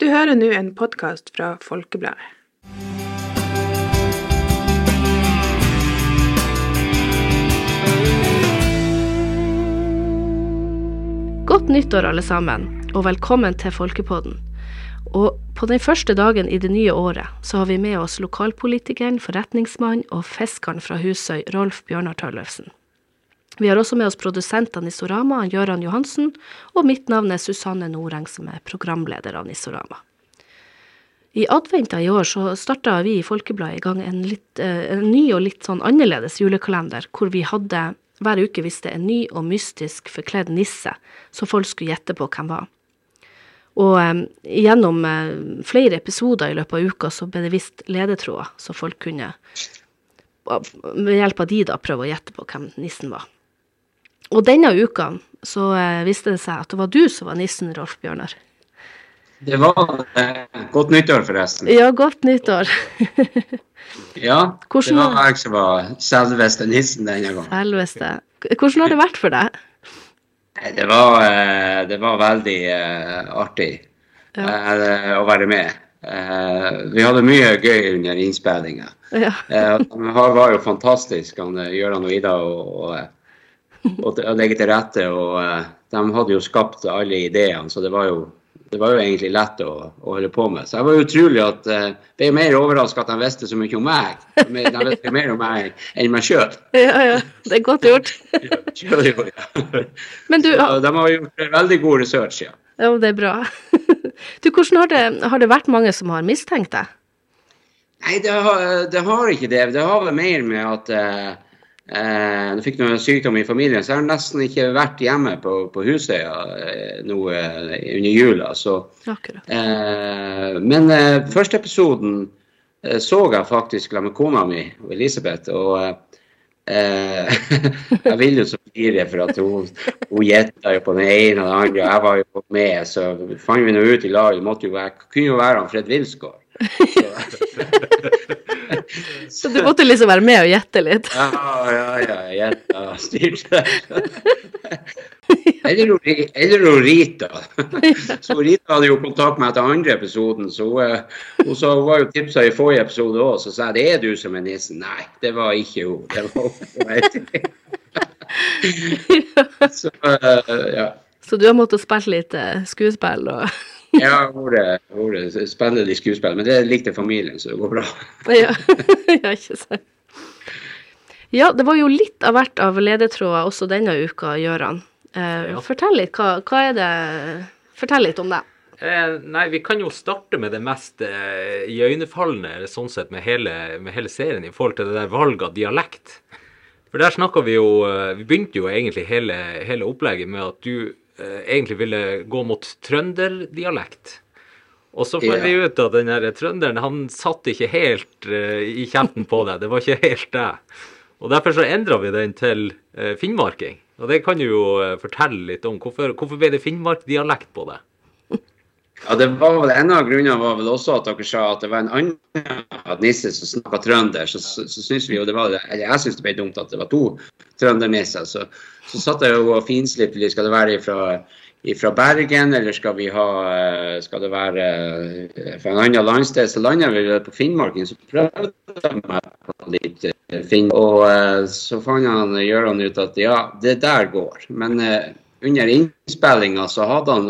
Du hører nå en podkast fra Folkebladet. Godt nyttår, alle sammen, og velkommen til Folkepodden. Og på den første dagen i det nye året så har vi med oss lokalpolitikeren, forretningsmannen og fiskeren fra Husøy, Rolf Bjørnar Tøllefsen. Vi har også med oss produsentene i Sorama, Gøran Johansen, og mitt navn er Susanne Noreng, som er programleder av Nisorama. I adventa i år så starta vi i Folkebladet i gang en, litt, eh, en ny og litt sånn annerledes julekalender, hvor vi hadde hver uke visste en ny og mystisk forkledd nisse som folk skulle gjette på hvem var. Og eh, gjennom eh, flere episoder i løpet av uka så ble det visst ledetråder, så folk kunne ved hjelp av de da prøve å gjette på hvem nissen var. Og denne uka så eh, viste det seg at det var du som var nissen, Rolf Bjørnar. Det var eh, godt nyttår, forresten. Ja, godt nyttår. Ja, Hvordan det var- jeg som var selveste nissen denne gangen. Selveste. Hvordan har det vært for deg? Det var, eh, det var veldig eh, artig Ja. eh, å være med. Vi hadde mye gøy under innspillinga. Ja. De var jo fantastisk, han, Gøran og Ida, og, og, og, og legge til rette. Og eh, de hadde jo skapt alle ideene, så det var jo, det var jo egentlig lett å, å holde på med. Så jeg var utrolig at jeg ble mer overraska at de visste så mye om meg. De visste mer om meg enn meg sjøl. ja, ja. Det er godt gjort. Men du, Så de har gjort veldig god research, ja. ja, det er bra. Du, hvordan har det, har det vært mange som har mistenkt deg? Nei, det har, det har ikke det. Det har vel mer med at eh, eh, jeg fikk noe sykdom i familien, så jeg har nesten ikke vært hjemme på, på Husøya ja, nå eh, under jula. Så, eh, men eh, første episoden eh, så jeg faktisk sammen med kona mi, Elisabeth. og eh, Eh, jeg vil jo så flire for at hun, hun gjetta jo på den ene og den andre, og jeg var jo med, så fant vi nå ut i lag. Det måtte jo være, kunne jo være han Fred Wilsgård. Så du måtte liksom være med og gjette litt? Ja, ja, ja, gjetta, styrte. Eller, hun eller hun Rita. Så Rita hadde jo kontakt med meg etter andre episoden, så hun, eh, hun, var jo tipsa i forrige episode òg, så sa jeg det er du som er nissen. Nei, det var ikke hun. Det var hun. Så eh, ja. Så du har måttet spille litt eh, skuespill og Jeg har vært vært- spennende skuespill, men det likte familien, så det går bra. ja. ja, ikke sant. Ja, det var jo litt av hvert av ledetråder også denne uka, Gøran. Eh, Fortell litt, hva, hva er det Fortell litt om det. Eh, nei, vi kan jo starte med det mest eh, iøynefallende sånn sett med hele, med hele serien i forhold til det der valget av dialekt. For der snakka vi jo eh, Vi begynte jo egentlig hele, hele opplegget med at du egentlig ville gå mot trønderdialekt. Og så fant vi ut at den der trønderen han satt ikke helt uh, i kjeften på deg. Det var ikke helt det. Og derfor så endra vi den til uh, finnmarking. Og det kan du jo uh, fortelle litt om. Hvorfor, hvorfor ble det finnmarkdialekt på det? Ja, det var vel En av grunnene var vel også at dere sa at det var en annen nisse som snakka trønder. Så, så, så syns vi jo det var eller Jeg syns det ble dumt at det var to trøndernisser. Så, så satt jeg jo og finslipte litt. Skal det være fra, ifra Bergen, eller skal vi ha Skal det være eh, fra en annen landsted? Så landa vi på Finnmarken. Så prøvde jeg meg på litt eh, finn. Og eh, så fant han Gøran ut at ja, det der går. Men under innspillinga så hadde han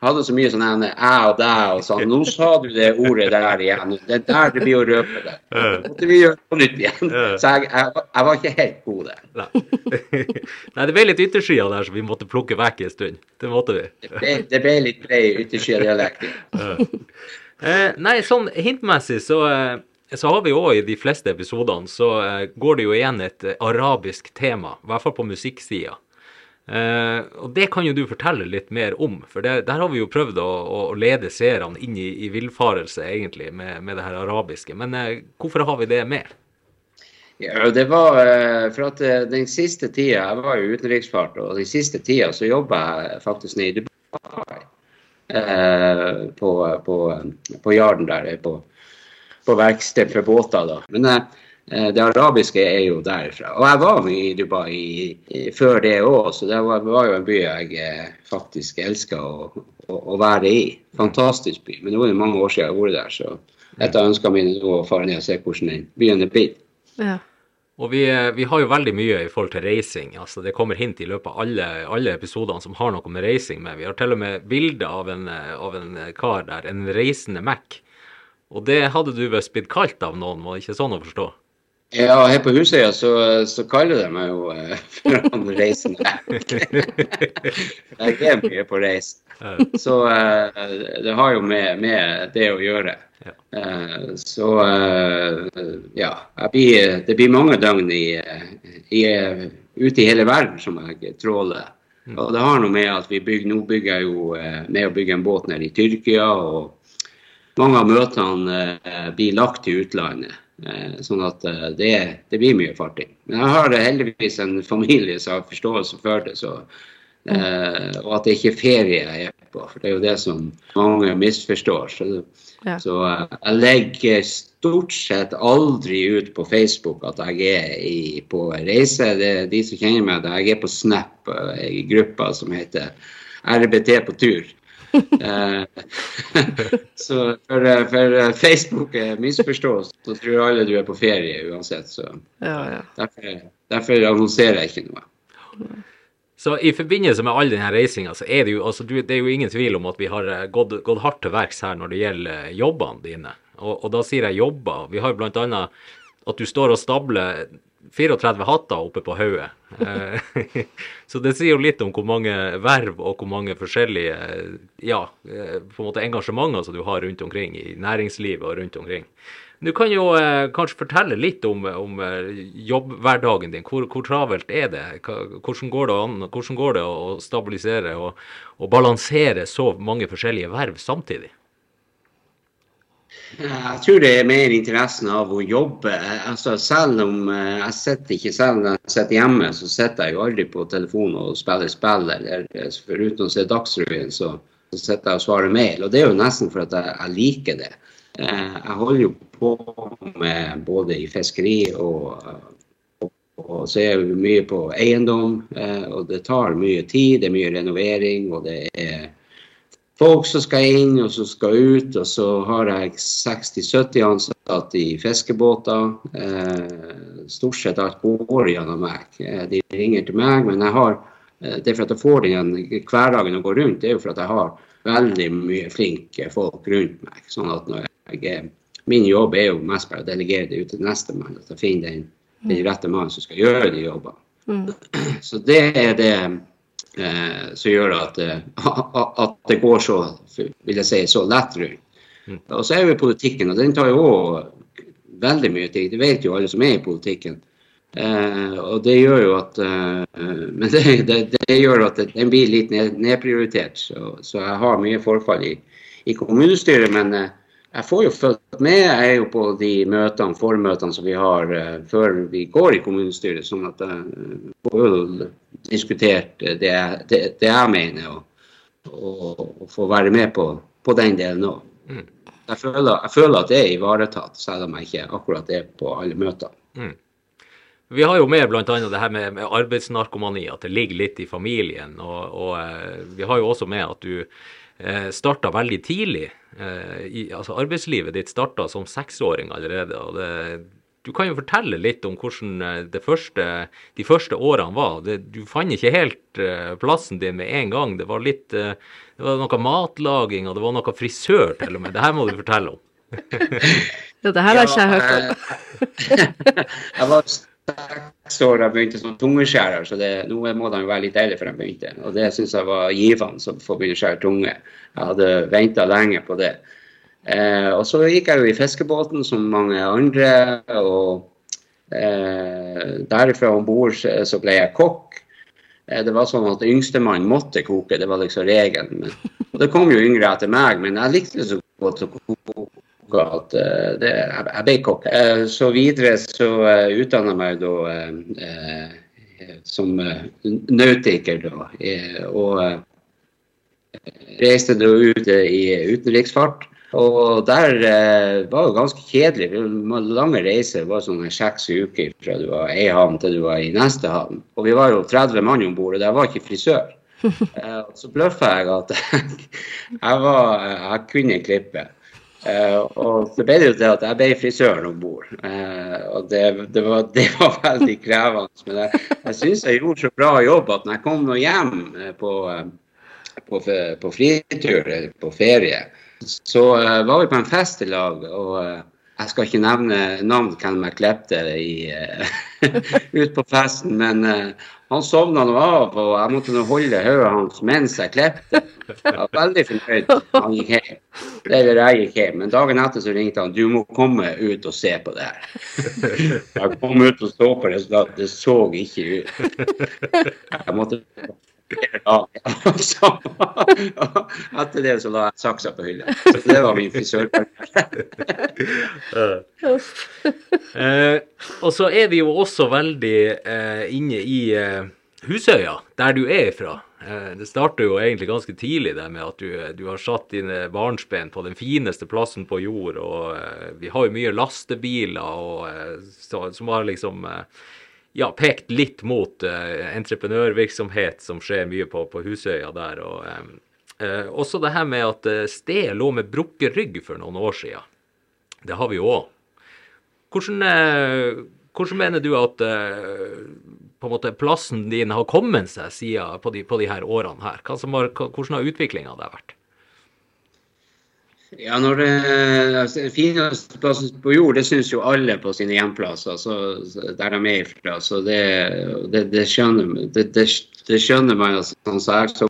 hadde så mye sånn ene æ og dæ og sånn. Nå sa du det ordet der igjen. Det er der det blir å røpe det. Så måtte vi gjøre det på nytt igjen. Så jeg, jeg, jeg var ikke helt god der. Nei. Nei, det ble litt ytterskyer der som vi måtte plukke vekk en stund. Det måtte vi. Det ble, det ble litt brei ytterskyer-dialekt. nei, sånn hintmessig så, eh, så har vi òg i de fleste episodene så eh, går det jo igjen et eh, arabisk tema, i hvert fall på musikksida. Eh, og det kan jo du fortelle litt mer om, for det, der har vi jo prøvd å, å lede seerne inn i, i villfarelse, egentlig, med, med det her arabiske. Men eh, hvorfor har vi det med? Ja, det var eh, for at den siste tida Jeg var jo utenriksfart, og den siste tida så jobba jeg faktisk nede i Dubai. På, på, på Jarden der, på, på verksted for båter. da. Men det arabiske er jo derfra. Og jeg var mye i Dubai før det òg, så det var, var jo en by jeg eh, faktisk elska å, å være i. Fantastisk by. Men nå er det mange år siden jeg har vært der, så et av ønskene mine er å fare ned og se hvordan den byen er blitt. Ja. Og vi, eh, vi, har jo veldig mye i forhold til reising. altså Det kommer hint i løpet av alle, alle episodene som har noe med reising med. Vi har til og med bilde av, en, eh, av en kar der, en reisende Mac. Og det hadde du visst blitt kalt av noen, var det ikke sånn å forstå? Ja, her på Husøya så, så kaller de meg jo uh, for han reisende. jeg er mye på reis. Så uh, det har jo med, med det å gjøre. Eh, så ja. Blir, det blir mange døgn i, i, ute i hele verden som jeg tråler. Mm. Og det har noe med at vi bygger, nå bygger jeg jo med å bygge en båt nede i Tyrkia. og mange av møtene blir lagt til utlandet. Eh, sånn at eh, det, det, blir mye farting. Men jeg har heldigvis en familie som har forståelse for det. Så, eh, og at det ikke er ferie jeg er på. For det er jo det som mange misforstår. Så, Ja. så eh, jeg legger stort sett aldri ut på Facebook at jeg er i, på reise. Det er de som kjenner meg, at jeg er på Snap i gruppa som heter RBT på tur. Eh, så for, for Facebook eh, misforstås, så tror alle du er på ferie uansett. Så Ja, ja. derfor, derfor annonserer jeg ikke noe. Så i forbindelse med all denne reisinga, så er det jo, altså, det er jo ingen tvil om at vi har eh, gått, gått hardt til verks her når det gjelder eh, jobbene dine. Og, og da sier jeg jobber. Vi har jo annet at du står og stabler 34 hatter oppe på hodet. Eh, så det sier jo litt om hvor mange verv og hvor mange forskjellige ja, eh, på en måte engasjementer som du har rundt omkring i næringslivet og rundt omkring. Du kan jo eh, kanskje fortelle litt om, om eh, jobbhverdagen din. Hvor, hvor travelt er det? Hvordan går det, an, hvordan går det å stabilisere og, og balansere så mange forskjellige verv samtidig? Jeg tror det er mer interessen av å jobbe. Altså, selv om eh, jeg sitter ikke selv når jeg sitter hjemme, så sitter jeg jo aldri på telefonen og spiller spill. Eller eh, foruten å se Dagsrevyen, så, så sitter jeg og svarer mail. Og det er jo nesten for at jeg, jeg liker det. Eh, Jeg holder jo på med både i fiskeri og, og, så er jeg mye på eiendom. eh, Og det tar mye tid, det er mye renovering, og det er folk som skal inn og som skal ut. Og så har jeg 60-70 ansatte i fiskebåter. Eh, stort sett alt går gjennom meg. Eh, de ringer til meg, men jeg har eh, det er for at jeg får den hverdagen å gå rundt, det er jo for at jeg har veldig mye flinke folk rundt meg. Sånn at når jeg Min jobb er jo mest bare å delegere det ut til nestemann. At jeg finner den, den rette mannen som skal gjøre de jobbene. Mm. Så det er det som gjør at, eh, at det går så, vil jeg si, så lett rundt. Mm. Og så er jo politikken, og den tar jo òg veldig mye tid. Det vet jo alle som er i politikken. Eh, og det gjør jo at eh, Men det, det, det gjør at den blir litt ned, nedprioritert. Så, så jeg har mye forfall i, i kommunestyret. Men eh, jeg får jo fulgt med. Jeg er jo på de møtene, formøtene som vi har eh, før vi går i kommunestyret. Sånn at jeg får diskutert det, jeg- det, det jeg mener, og, og, og få være med på, på den delen òg. Mm. Jeg, jeg føler at det er ivaretatt, selv om jeg ikke akkurat er på alle møter. Vi har jo med bl.a. det her med, med arbeidsnarkomani, at det ligger litt i familien. Og, og eh, vi har jo også med at du eh, starta veldig tidlig. Eh, i, altså Arbeidslivet ditt starta som seksåring allerede. og det, Du kan jo fortelle litt om hvordan eh, det første, de første årene var. Det, du fant ikke helt eh, plassen din med en gang. Det var litt eh, det var noe matlaging, og det var noe frisør til og med. Det her må du fortelle om. Ja, det her har ikke jeg hørt om. jeg var seks år da jeg begynte som tungeskjærer, så det, nå må de være litt eldre før jeg begynte. Og det syns jeg var givende som får begynne å skjære tunge. Jeg hadde venta lenge på det. Eh, og så gikk jeg jo i fiskebåten som mange andre, og eh, derifra om bord så, ble jeg kokk. Eh, Det var sånn at yngstemann måtte koke, det var liksom regelen. Men, og det kom jo yngre etter meg, men jeg likte så godt å koke at eh, det, jeg, jeg ble kokk. Eh, så videre så uh, utdanna jeg meg da eh, eh, som nautiker, da. eh, og eh, reiste da ut eh, i utenriksfart. Og der eh, var det ganske kjedelig. Lange reiser det var sånn seks uker fra du var i ei havn til du var i neste havn. Og vi var jo 30 mann om bord, og der var ikke frisør. Eh, så bløffa jeg at jeg, var, jeg kunne klippe. Uh, og så ble det jo til at jeg ble frisøren om bord. Uh, og det, det, var, det, var, veldig krevende. Men jeg, jeg syns jeg gjorde så bra jobb at når jeg kom nå hjem eh, på, på, på fritur, på ferie, så uh, var vi på en fest i lag. og uh, jeg skal ikke nevne navn hvem jeg klepte ut på festen, men han sovna nå av, og jeg måtte nå holde hodet hans mens jeg klepte. Jeg var veldig fornøyd. Han gikk hjem. Eller jeg gikk hjem. Men dagen etter så ringte han du må komme ut og se på det her. Jeg kom ut og så på det, så Det så ikke ut. Jeg måtte etter det så la jeg saksa på hylla. Så det var min frisørkarriere. eh, og så er vi jo også veldig eh, inne i eh, Husøya, der du er ifra. Eh, det starter jo egentlig ganske tidlig det med at du, du har satt dine barnsben på den fineste plassen på jord. Og eh, vi har jo mye lastebiler og, eh, så, som har liksom ja, pekt litt mot uh, entreprenørvirksomhet som skjer mye på, på Husøya der. og um, uh, Også det her med at uh, stedet lå med brukket rygg for noen år siden. Det har vi jo òg. Hvordan, hvordan, mener du at på en måte plassen din har kommet seg siden på de, på de her årene her? Har, hvordan har utviklinga der vært? Ja, når det, altså, fineste plassen på jord, det syns jo alle på sine hjemplasser, så, der de er ifra. Så det, det, det skjønner, det, skjønner man. Altså, sånn så jeg, så,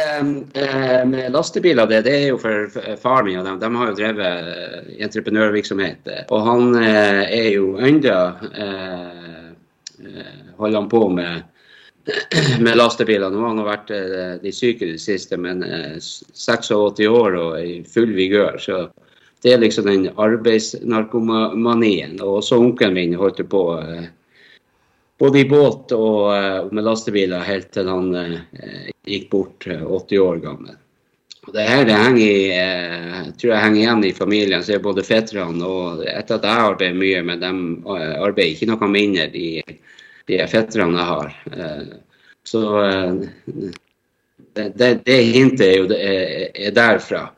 eh, med lastebiler, det, det er jo for faren min og dem. De har jo drevet entreprenørvirksomhet. Og han eh, er jo eh, eh, Holder han på med med lastebiler. Nå har han vært eh, de syke i det siste, men 86 eh, år og i full vigør. Så det er liksom den arbeidsnarkomanien. Og også onkelen min holdt på eh, både i båt og med lastebiler helt til han gikk bort 80 år gammel. Og det her det henger, jeg tror jeg henger igjen i familien. så er Både fetterne og Etter at jeg arbeider mye, men de arbeider ikke noe mindre. de de fetterne jeg har. Eh, så eh, det, det, hintet er jo er, er derfra.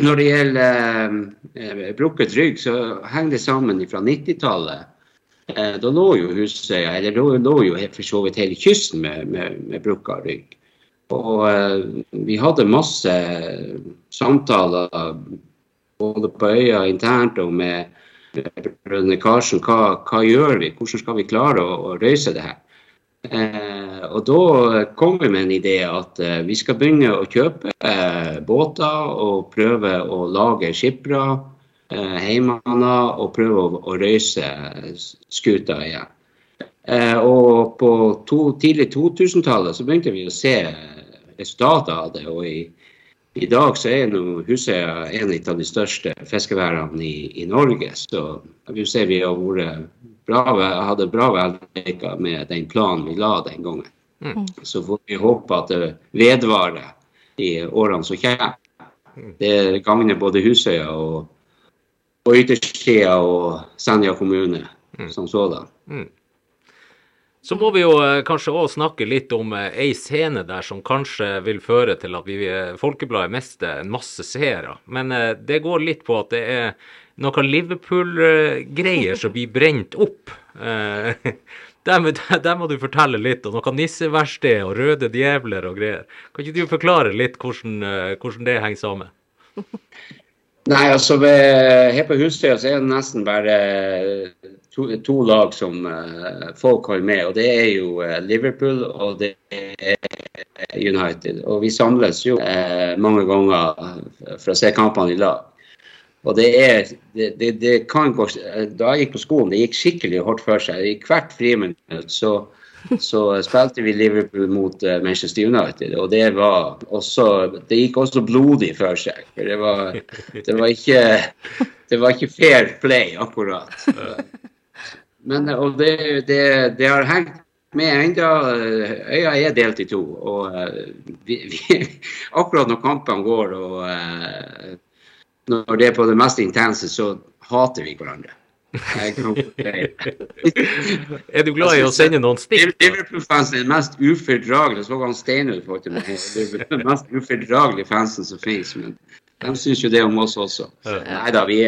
Når det gjelder eh, brukket rygg, så henger det sammen fra 90-tallet. Eh, da lå jo Husøya, eller da lå jo for så vidt hele kysten med, med, med brukka rygg. Og eh, vi hadde masse samtaler både på øya internt og med brødrene Karsen, hva, hva, gjør vi, hvordan skal vi klare å, å røyse det her? Eh, og da kom vi med en idé at eh, vi skal begynne å kjøpe eh, båter og prøve å lage skippere, eh, heimaner, og prøve å, å røyse skuta igjen. Eh, og på to, tidlig 2000-tallet så begynte vi å se resultatet av det. og i i dag så er Husøya en av de største fiskeværene i, i, Norge. Så jeg vil si vi har vært bra, hadde bra vellykka med den planen vi la den gangen. Mm. Så får vi håpe at det vedvarer i årene som kommer. Mm. Det gagner både Husøya og, og yttersida og Senja kommune mm. som sådan. Mm. Så må vi jo eh, kanskje òg snakke litt om eh, ei scene der som kanskje vil føre til at vi eh, Folkebladet mister en masse seere. Men det går litt på at det er noen Liverpool-greier som blir brent opp. Der, må du fortelle litt, om noe nisseverksted og røde djevler og greier. Kan ikke du forklare litt hvordan, hvordan det henger sammen? Nei, altså her på Hustøya så er det nesten bare to, to lag som uh, folk holder med. og Det er jo uh, Liverpool og det er United. Og vi samles jo uh, mange ganger for å se kampene i lag. Og det er det, det, det, kan gå Da jeg gikk på skolen, det gikk skikkelig hardt for seg. I hvert friminutt så, så spilte vi Liverpool mot Manchester United. Og det var også Det gikk også blodig for seg. For det var, det var ikke det var ikke fair play, akkurat. Men, og det, det, det har hengt med enda, Øya er delt i to. og uh, vi, vi, Akkurat når kampene går og når det er på det mest intense, så hater vi hverandre. Er du glad i å sende noen stikk? Liverpool-fansen er den mest ufordragelige. Så han faktisk med. Det er den mest ufordragelige fansen som finnes. Men de syns jo det om oss også. Nei da, vi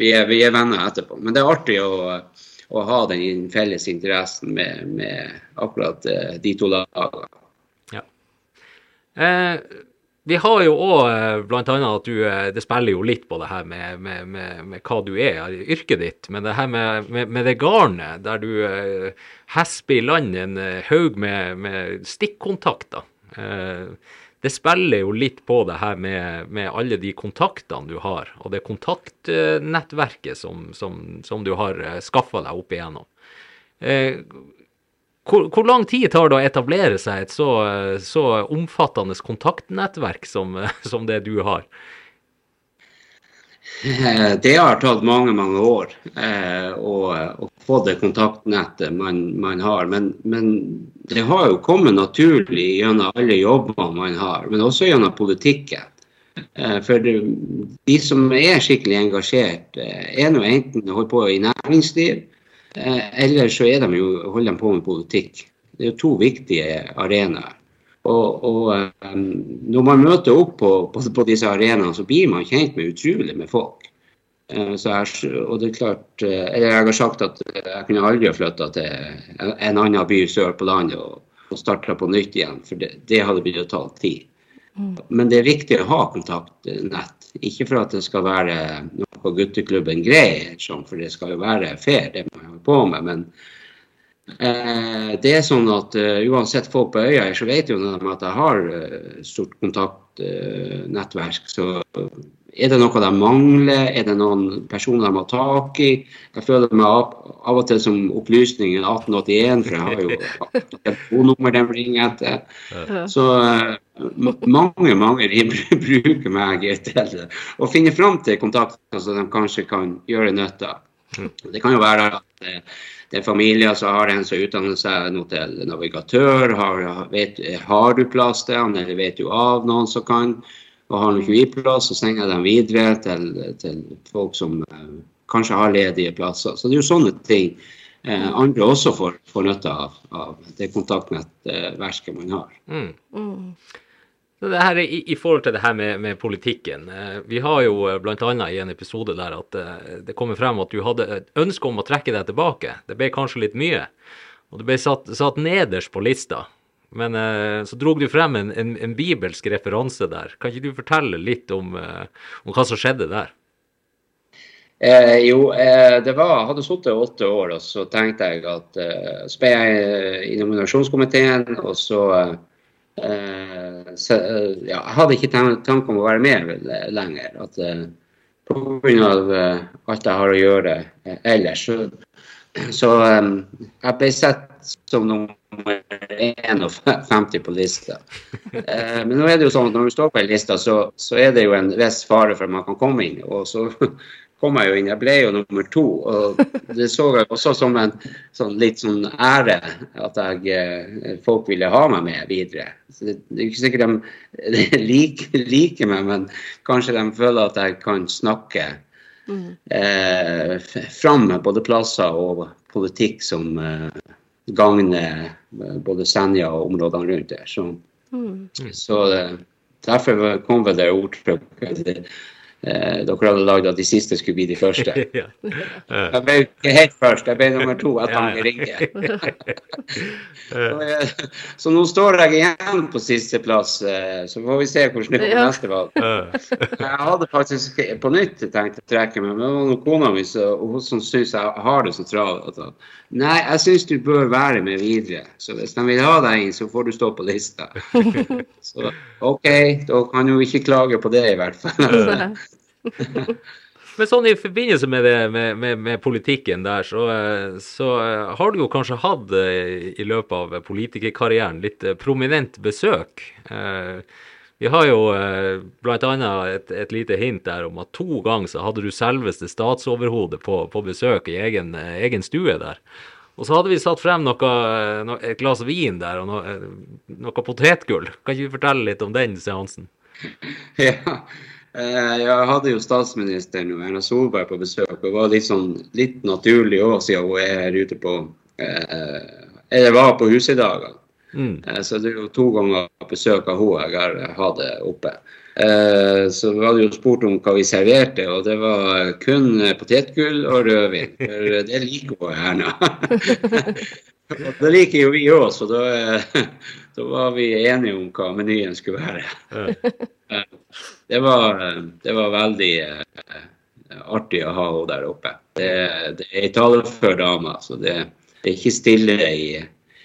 vi, vi er venner etterpå. Men det er artig å, å ha den felles interessen med, med akkurat eh, de to lagene. Ja. Eh, vi har jo òg bl.a. at du eh, Det spiller jo litt på det her med, med, med, med hva du er, yrket ditt. Men det her med, det garnet, der du eh, hesper i land en eh, haug med stikkontakter. Eh, det spiller jo litt på det her med, med alle de kontaktene du har, og det kontaktnettverket som, som, som du har skaffa deg opp igjennom. Eh, hvor, hvor, lang tid tar det å etablere seg et så, så omfattende kontaktnettverk som, som, det du har? Det har tatt mange, mange år eh, å, å, få det kontaktnettet man, man har. Men, men, det har jo kommet naturlig gjennom alle jobbene man har, men også gjennom politikken. Eh, for det, de som er skikkelig engasjert, eh, er nå enten holder på i næringsliv, Eh, eller så de jo, holder de på med politikk. Det er jo to viktige arenaer. Og, og um, når man møter opp på, på, på disse arenaene, så blir man kjent med utrolig med folk. Uh, jeg, og det er klart, uh, Jeg har sagt at jeg kunne aldri ha flytta til en, en annen by sør på landet og, og starta på nytt igjen, for det, det hadde blitt å ta tid. Mm. Men det er viktig å ha kontaktnett. Ikke for at det skal være noe gutteklubben greier, for det skal jo være fair, det man holder på med. Men eh, det er sånn at uh, uansett folk på øya så vet jo de at jeg har uh, stort kontaktnettverk. Så er det noe de mangler? Er det noen personer de har tak i? Jeg føler meg av og til som opplysningen 1881, for jeg har jo telefonnummer de ringer etter. Så mange mange bruker meg til å finne fram til kontakter som de kanskje kan gjøre nytte av. Det kan jo være at det er familier som har en som utdanner seg nå til navigatør. Har, vet, har du plass til han, eller vet du av noen som kan? Og har han ikke vi plass, så sender jeg dem videre til, til folk som eh, kanskje har ledige plasser. Så det er jo sånne ting eh, andre også får, får nytte av, av det kontaktnettverket man har. Mm. Her i, i, forhold til det her med, med politikken. Eh, vi har jo eh, bl.a. i en episode der at eh, det kommer frem at du hadde et ønske om å trekke deg tilbake. Det ble kanskje litt mye. Og det ble satt, satt nederst på lista. Men så drog du frem en, en, en, bibelsk referanse der. Kan ikke du fortelle litt om, om hva som skjedde der? Eh, jo, eh, det var, hadde sittet åtte år, og så tenkte jeg at eh, så ble jeg i nominasjonskomiteen, og så Eh, så, eh, ja, jeg hadde ikke tanke om å være med lenger. at Pga. Uh, alt jeg har å gjøre ellers. Så, så jeg ble sett som nummer 51 på lista. Men nå er det jo sånn at når du står på en liste, så, så, er det jo en viss fare for at man kan komme inn. Og så kom jeg jo inn. Jeg ble jo nummer to. Og det så jeg også som en sånn, litt sånn ære at jeg, eh, folk ville ha meg med videre. Så det, det er ikke sikkert de liker, liker, meg, men kanskje de føler at jeg kan snakke mm. eh, fram både plasser og politikk som eh, gagner eh, både Senja og områdene rundt der. Så, mm. så eh, derfor kom vel det ordtrykket eh, dere hadde lagd at de siste skulle bli de første. Jeg ble ikke helt først, jeg ble nummer to etter at han ringte. så, så nå står jeg igjen på sisteplass, eh, så får vi se hvordan det går neste valg. jeg hadde faktisk på nytt tenkt å trekke meg, men det var kona mi som syns jeg har det så travelt. Nei, jeg syns du bør være med videre. Så hvis de vil ha deg inn, så får du stå på lista. Så OK, da kan jo ikke klage på det, i hvert fall. Men sånn i forbindelse med, det, med, med, med politikken der, så, så, har du jo kanskje hatt eh, i løpet av politikerkarrieren litt eh, prominent besøk. Eh, vi har jo bl.a. Et, et lite hint der om at to ganger så hadde du selveste statsoverhodet på, på besøk i egen, egen, stue der. Og så hadde vi satt frem noe, et glass vin der og noe, noe potetgull. Kan ikke du fortelle litt om den seansen? Ja, Eh, Jeg hadde jo statsministeren og Erna Solberg på besøk. og Det var litt sånn litt naturlig òg, siden hun er her ute på eh, Eller var på huset i dag. Mm. Eh, Så det er jo to ganger besøk av henne jeg har hatt det oppe. Eh, Så vi hadde jo spurt om hva vi serverte, og det var kun potetgull og rødvin. For det liker hun Erna. Og det liker jo vi òg, så da, eh, da var vi enige om hva menyen skulle være. Eh, Det var, det var veldig eh, artig å ha henne der oppe. Det, det er ei talefør dame, så det, det er ikke stille i,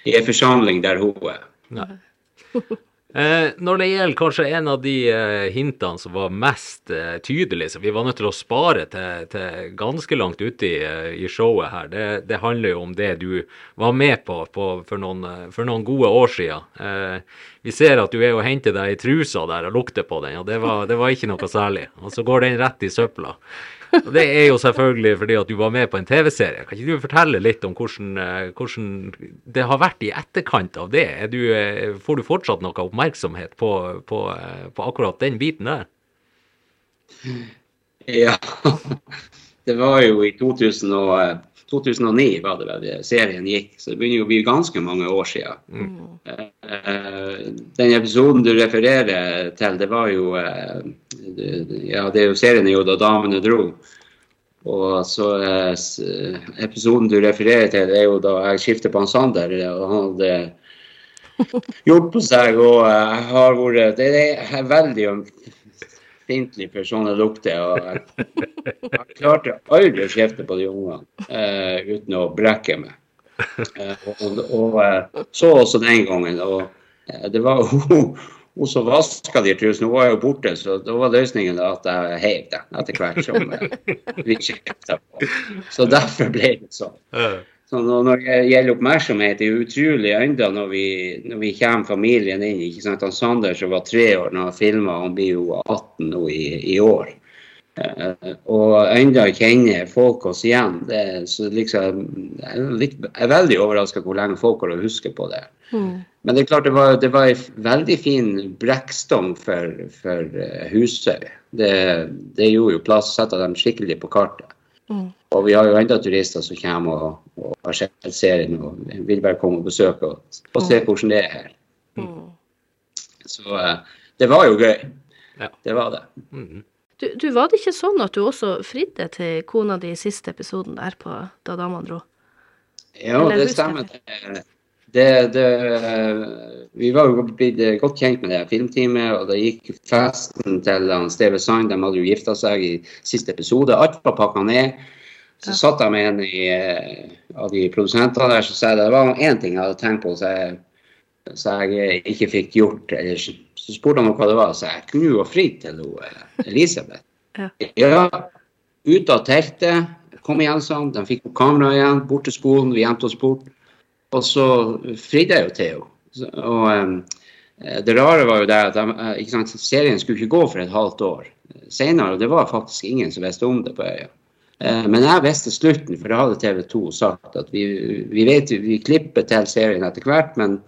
i en forsamling der hun er. Eh, når det gjelder kanskje en av de eh, hintene som var mest eh, tydelige, som vi var nødt til å spare til, til ganske langt ute i, eh, i showet her, det, det handler jo om det du var med på, på for, noen, eh, for noen gode år siden. Eh, vi ser at du er og henter deg i trusa der og lukter på den, og det var, det var ikke noe særlig. Og så går den rett i søpla. Og det er jo selvfølgelig fordi at du var med på en TV-serie. Kan ikke du fortelle litt om hvordan, eh, hvordan det har vært i etterkant av det? Du, eh, får du fortsatt noe oppmerksomhet på, på, eh, på akkurat den biten der? Ja, det var jo i 2000 og, eh, 2009 var det vel serien gikk, så det begynner jo å bli ganske mange år siden. Mm. Den episoden du refererer til, det var jo Ja, det er jo serien er jo da damene dro. Og så eh, Episoden du refererer til, det er jo da jeg skifter på han Sander. og han hadde gjort på seg, og eh, jeg har vært Det er en veldig ømfintlig for sånne lukter. og jeg jeg klarte aldri å kjefte på de ungene eh, uten å brekke meg. Eh, og, og og, så også den gangen. Og eh, det var hun, hun som vaska de trusene, hun var jo borte, så da var løsningen at jeg heiv dem etter hvert som eh, vi kjefta på. Så derfor ble det sånn. Så når det gjelder oppmerksomhet, det er utrolig enda når vi, når vi kommer familien inn. ikke sant? Han Sander som var tre år da han filma, han blir jo 18 nå i, i år. Eh, og enda kjenner folk oss igjen. Det, så liksom, jeg er, litt, jeg er veldig overraska hvor lenge folk har å huske på det. Men det er klart det var, det var en veldig fin brekkstong for, for eh, Husøy. Det, det gjorde jo plass, sette dem skikkelig på kartet. Og vi har jo enda turister som kommer og, og har sett serien og vil bare komme og besøke og, og se hvordan det er her. Så eh, det var jo gøy. Ja. Det var det. Du, du, var det ikke sånn at du også fridde til kona di i siste episoden der på Da damene dro? Ja, Eller det stemmer. Det, det, det, vi var jo blitt godt kjent med det filmteamet, og det gikk festen til han Steve Sand. De hadde jo gifta seg i siste episode. Alt var pakka ned. Så satt jeg med en i, eh, av de produsentene der som sa det var én ting jeg hadde tenkt på så jeg, jeg ikke fikk gjort. Eller, så spurte han hva det var, så jeg kunne jo ha fri til eh, Elisabeth. Ja. ja, ut av teltet, kom igjen sånn, de fikk på kameraet igjen, bort til skolen, vi gjemte oss bort. Og så fridde jeg jo til henne. Og um, det rare var jo det at de, eh, sant, serien skulle ikke gå for et halvt år senere, og det var faktisk ingen som visste om det på øya. Eh, Men jeg visste slutten, for da hadde TV 2 sagt at vi, vi vet vi klipper til serien etter hvert, men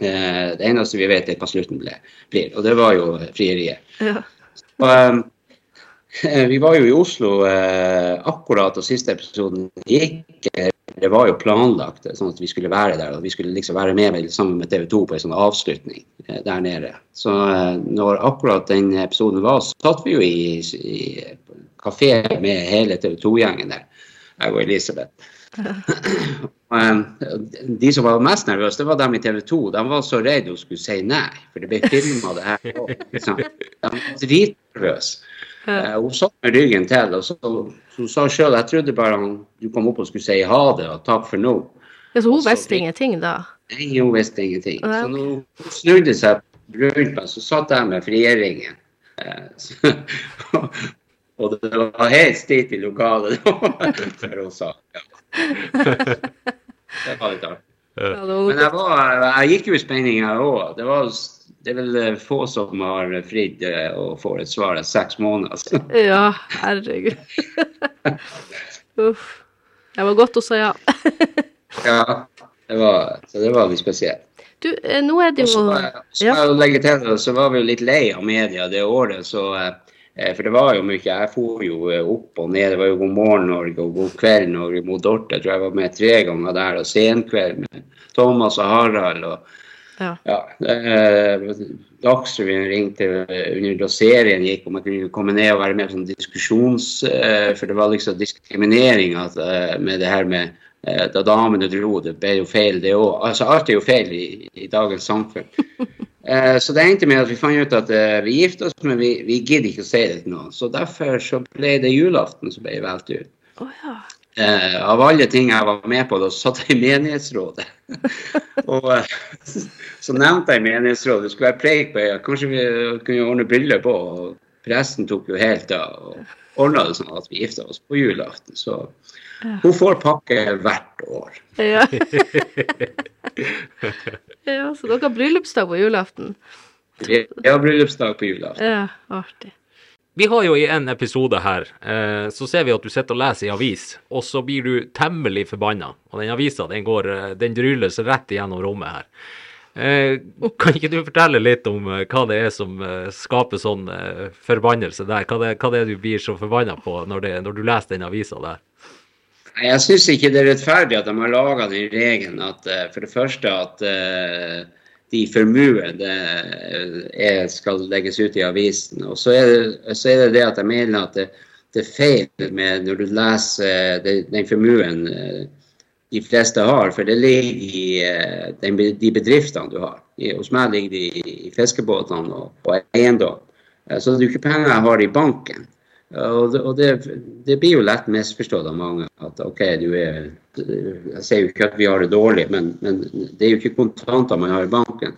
eh, det eneste vi vet er hva slutten ble, blir. Og det var jo frieriet. Ja. Og, eh, vi var jo i Oslo eh, akkurat da siste episoden gikk. Det var jo planlagt eh, sånn at vi skulle være der. og Vi skulle liksom være med med- sammen med TV 2 på en sånn avslutning eh, der nede. Så eh, når akkurat den episoden var, så satt vi jo i, i kafé med hele TV 2-gjengen der. Jeg og Elisabeth. Eh, De som var mest nervøse, det var dem i TV 2. De var så redde hun skulle si nei, for det ble filma det her. Liksom. De var dritnervøse. Eh, hun satt med ryggen til, og så, så hun sa sjøl jeg trodde bare han, du kom opp og skulle si ha det og takk for nå. Ja, så hun visste ingenting da? Nei, hun visste ingenting. Så når hun snudde seg rundt meg, så satt jeg med frieringen. Eh, Og det var helt stilt i lokalet før hun sa ja. Det var litt artig. Ja, Men jeg, var, jeg gikk jo i spenning, jeg òg. Det, det er vel eh, få som har fridd eh, og får et svar etter seks måneder. Så. ja, herregud. Uff. Det var godt å si ja. Ja, det var, så det var litt spesielt. Du, eh, nå er det så jo skal jeg jo legge til så var vi jo litt lei av media det året. så... eh, For det var jo mye. Jeg for jo eh, opp og ned. Det var jo God morgen Norge og God kveld Norge mot Dorte. Jeg tror jeg var med tre ganger der. Og Senkveld med Thomas og Harald. og Ja. ja, eh, Dagsrevyen ringte under serien gikk om jeg kunne komme ned og være med på sånn diskusjons... For det var liksom diskriminering med det her med da damene dro. Det ble jo feil, det òg. Altså, alt er jo feil i, i dagens samfunn. Eh, Så det endte med at vi fant ut at eh, vi gifter oss, men vi, vi gidder ikke å si det til noen. Så derfor så ble det julaften som ble valgt ut. Oh, ja. Eh, av alle ting jeg var med på, da satt jeg i menighetsrådet. og eh, så nevnte jeg menighetsrådet, det skulle være preik på øya, kanskje vi kunne ordne bryllup. Og presten tok jo helt av og ordna det sånn at vi gifta oss på julaften. Så hun får pakke hvert år. Ja. ja, så dere har bryllupsdag på julaften? Vi har bryllupsdag på julaften. Ja, artig. Vi har jo i en episode her, eh, så ser vi at du sitter og leser i avis, og så blir du temmelig forbanna. Og den avisa, den går, eh, den drylles rett igjennom rommet her. Eh, kan ikke du fortelle litt om hva det er som skaper sånn forbannelse der? Hva det, hva det er du blir så forbanna på når, det, når du leser den avisa der? Nei, Jeg syns ikke det er rettferdig at de har laga den regelen at eh, for det første at eh, de formuende er, skal legges ut i avisen. Og så er, det, så er det det at jeg mener at det, det er feil med når du leser den formuen eh, de fleste har, for det ligger i eh, de bedriftene du har. Hos meg ligger de i, fiskebåtene og, og eiendom. Eh, Så det er ikke penger jeg har i banken. Og, det, og det, det blir jo lett misforstått av mange at OK, du er Jeg sier jo ikke at vi har det dårlig, men, men det er jo ikke kontanter man har i banken.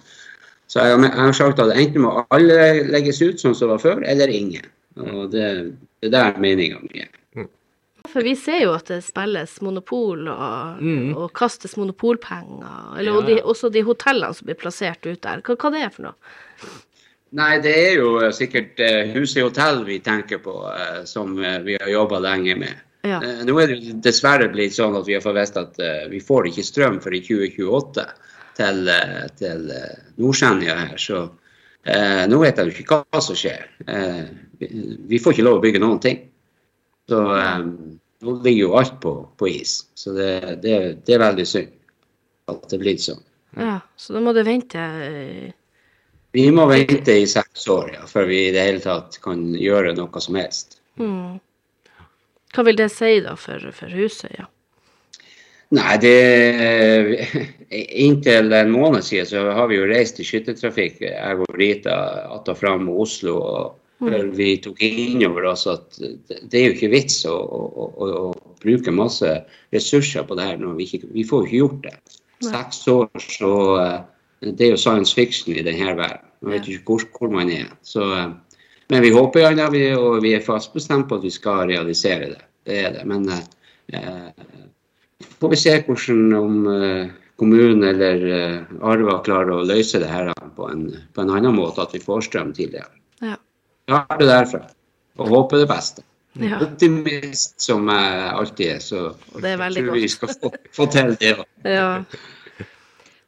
Så jeg, jeg har sagt at enten må alle legges ut sånn som det var før, eller ingen. Og det, det er der meninga mi er. For vi ser jo at det spilles monopol og, Mm. og kastes monopolpenger. Eller Ja, og de, også de hotellene som blir plassert ut der. Hva, hva det er for noe? Nei, det er jo eh, sikkert uh, Huset Hotell vi tenker på, eh, som eh, vi har jobba lenge med. Ja. Eh, nå er det dessverre blitt sånn at vi har fått vite at eh, vi får ikke strøm før i 2028 til, til Nordsenja her. Så eh, nå vet jeg jo ikke hva som skjer. Eh, vi, vi får ikke lov å bygge noen ting. Så eh, nå ligger jo alt på, på is. Så det, det, det er veldig synd at det er blitt sånn. ja. Så da må du vente eh, Vi må vente i seks år ja, før vi i det hele tatt kan gjøre noe som helst. Mm. Hva vil det si da for, for huset? Ja. Nei, det Inntil en måned siden så har vi jo reist i skyttertrafikk, jeg og Rita, att og fram med Oslo. og før vi tok inn over oss at det, det er jo ikke vits å, å, å, å bruke masse ressurser på det her når vi ikke Vi får jo ikke gjort det. Seks år, så eh, Det er jo science fiction i denne verden. Man vet ikke hvor, hvor man er. Så, eh, men vi håper jo, vi, og vi er fast bestemt på at vi skal realisere det. Det er det. Men eh, får vi se hvordan om eh, kommunen eller eh, Arva klarer å løse det her på en, på en annen måte, at vi får strøm tidligere. Ja. Ja, det derfra. Og håper det beste. Ja. Optimist som jeg alltid er, så Det veldig tror vi skal få, få til det. ja.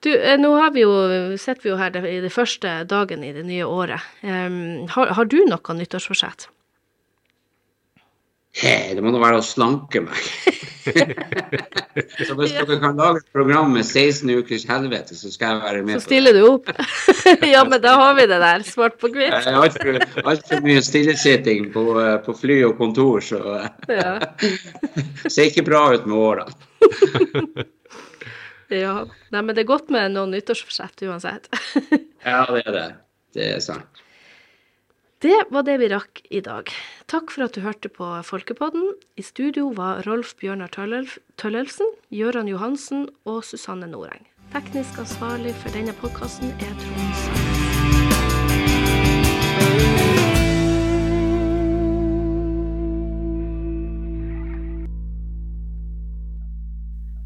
Du, eh, nå har vi jo, sitter vi jo her i det første dagen i det nye året. Um, har, har du noe nyttårsforsett? Det må nå være å slanke meg. så hvis dere kan lage et program med 16 ukers helvete, så skal jeg være med Så stiller du opp. ja, men da har vi det der, svart på hvitt. Altfor alt for mye stillesitting på, eh, på fly og kontor, så det Ja. ser ikke bra ut med årene. Ja. Nei, men det er godt med noen nyttårsforsett uansett. Ja, det er det. Det er sant. Det var det vi rakk i dag. Takk for at du hørte på Folkepodden. I studio var Rolf Bjørnar Tøllel- Tøllelsen, Gøran Johansen og Susanne Noreng. Teknisk ansvarlig for denne podkasten er Trond Sand.